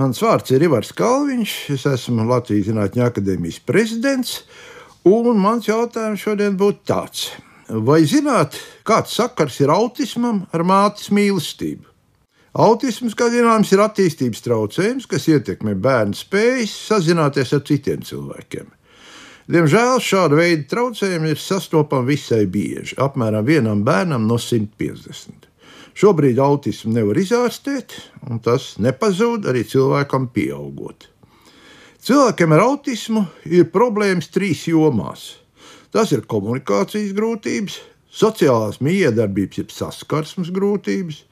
Mans vārds ir Ivars Kalniņš, es esmu Latvijas Zinātņu akadēmijas prezidents, un mans jautājums šodien būtu tāds. Vai zināt, kāds sakars ir autismam ar mātes mīlestību? Autisms, kā zināms, ir attīstības traucējums, kas ietekmē bērnu spējas sazināties ar citiem cilvēkiem. Diemžēl šāda veida traucējumi ir sastopami visai bieži, apmēram vienam bērnam no 150. Šobrīd autismu nevar izārstēt, un tas nepazūd arī cilvēkam pieaugot. Cilvēkiem ar autismu ir problēmas trīs jomās. Tas ir komunikācijas grūtības, sociālās miedarbības, jeb saskarsmes grūtības,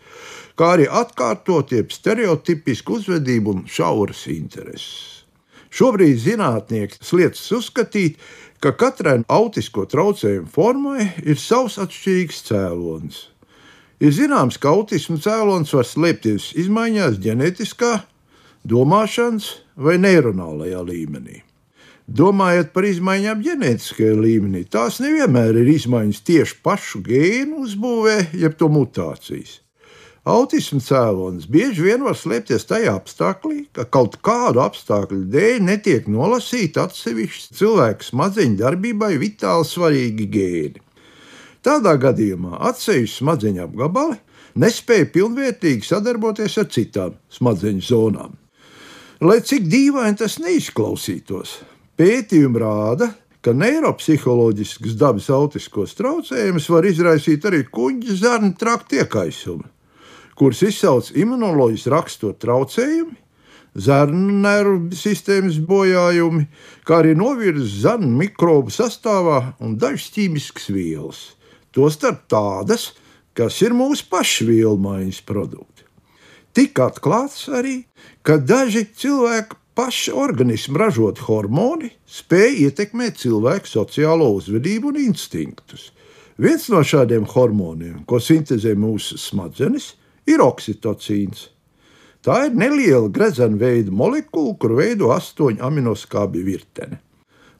kā arī atkārtotie stereotipisku uzvedību un šauras intereses. Šobrīd zinātnieki liecas uzskatīt, ka katrai autisko traucējumu formai ir savs atšķirīgs cēlonis. Ir zināms, ka autisma cēlonis var slēpties izmaiņās ģenētiskā, domāšanas vai neironālajā līmenī. Domājot par izmaiņām ģenētiskajā līmenī, tās nevienmēr ir izmaiņas tieši pašu gēnu uzbūvē, jeb to mutācijas. Autisma cēlonis bieži vien var slēpties tajā apstākļā, ka kaut kādu apstākļu dēļ netiek nolasīti atsevišķi cilvēka smadzeņu darbībai vitāli svarīgi gēni. Tādā gadījumā atsevišķi smadzeņu apgabali nespēja pilnvērtīgi sadarboties ar citām smadzeņu zonām. Lai cik dīvaini tas neizklausītos, pētījumi rāda, ka neiropsiholoģisks dabas autiskos traucējumus var izraisīt arī kuģa zarnu trakta iekaisumi kuras izsauc imunoloģijas rakstot traucējumi, zarnu nervu sistēmas bojājumi, kā arī novirzes zarnu mikrobu sastāvā un dažas ķīmiskas vielas. Tostarp tādas, kas ir mūsu pašu vielmaiņas produkti. Tika atklāts arī, ka daži cilvēku paša organisma ražot hormoni spēj ietekmēt cilvēku sociālo uzvedību un instinktus. Viens no šādiem hormoniem, ko sintēzē mūsu smadzenes, ir oksitocīns. Tā ir neliela grezena veida molekula, kur veido astoņu aminoskābju virteni.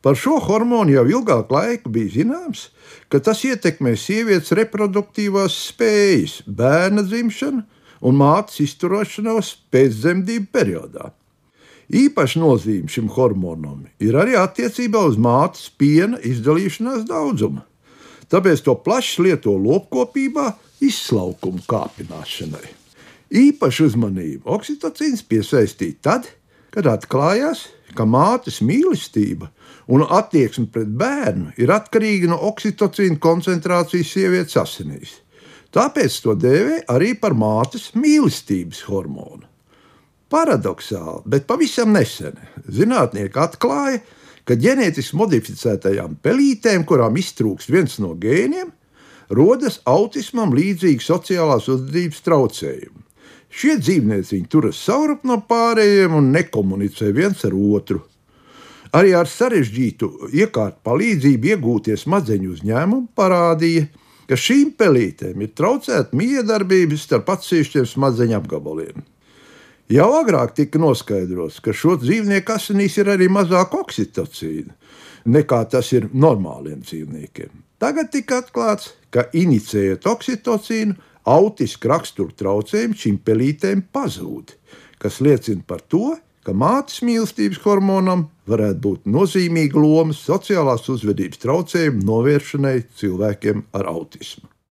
Par šo hormonu jau ilgāku laiku bija zināms, ka tas ietekmē sievietes reproduktīvās spējas, bērna dzimšanu un mātes izturēšanos pēcdzemdību periodā. Īpaši nozīme šim hormonam ir arī attiecībā uz mātes piena izdalīšanās daudzumu. Tāpēc to plaši lieto lopkopībā, izslaukuma kāpināšanai. Īpašu uzmanību oksitocīns piesaistīja tad, kad atklājās, ka mātes mīlestība un attieksme pret bērnu ir atkarīga no oksitocīna koncentrācijas sievietes asinīs. Tāpēc to dēvē arī par mātes mīlestības hormonu. Paradoxāli, bet pavisam nesen zinātnieki atklāja, ka ģenētiski modificētajām pelītēm, kurām iztrūkst viens no gēniem, rodas autismam līdzīgi sociālās uzvedības traucējumi. Šie dzīvnieciņi turas saurup no pārējiem un nekomunicē viens ar otru. Arī ar sarežģītu iekārtu palīdzību iegūtie smadzeņu uzņēmumi parādīja, ka šīm pelītēm ir traucēta miedarbības starp atsevišķiem smadzeņu apgabaliem. Jau agrāk tika noskaidrots, ka šo dzīvnieku asinīs ir arī mazāk oksitocīna nekā tas ir normāliem dzīvniekiem. Tagad tika atklāts, ka inicējot oksitocīnu, autisku raksturu traucējumi šīm pelītēm pazūd, kas liecina par to, ka mātes mīlestības hormonam varētu būt nozīmīga loma sociālās uzvedības traucējumu novēršanai cilvēkiem ar autismu.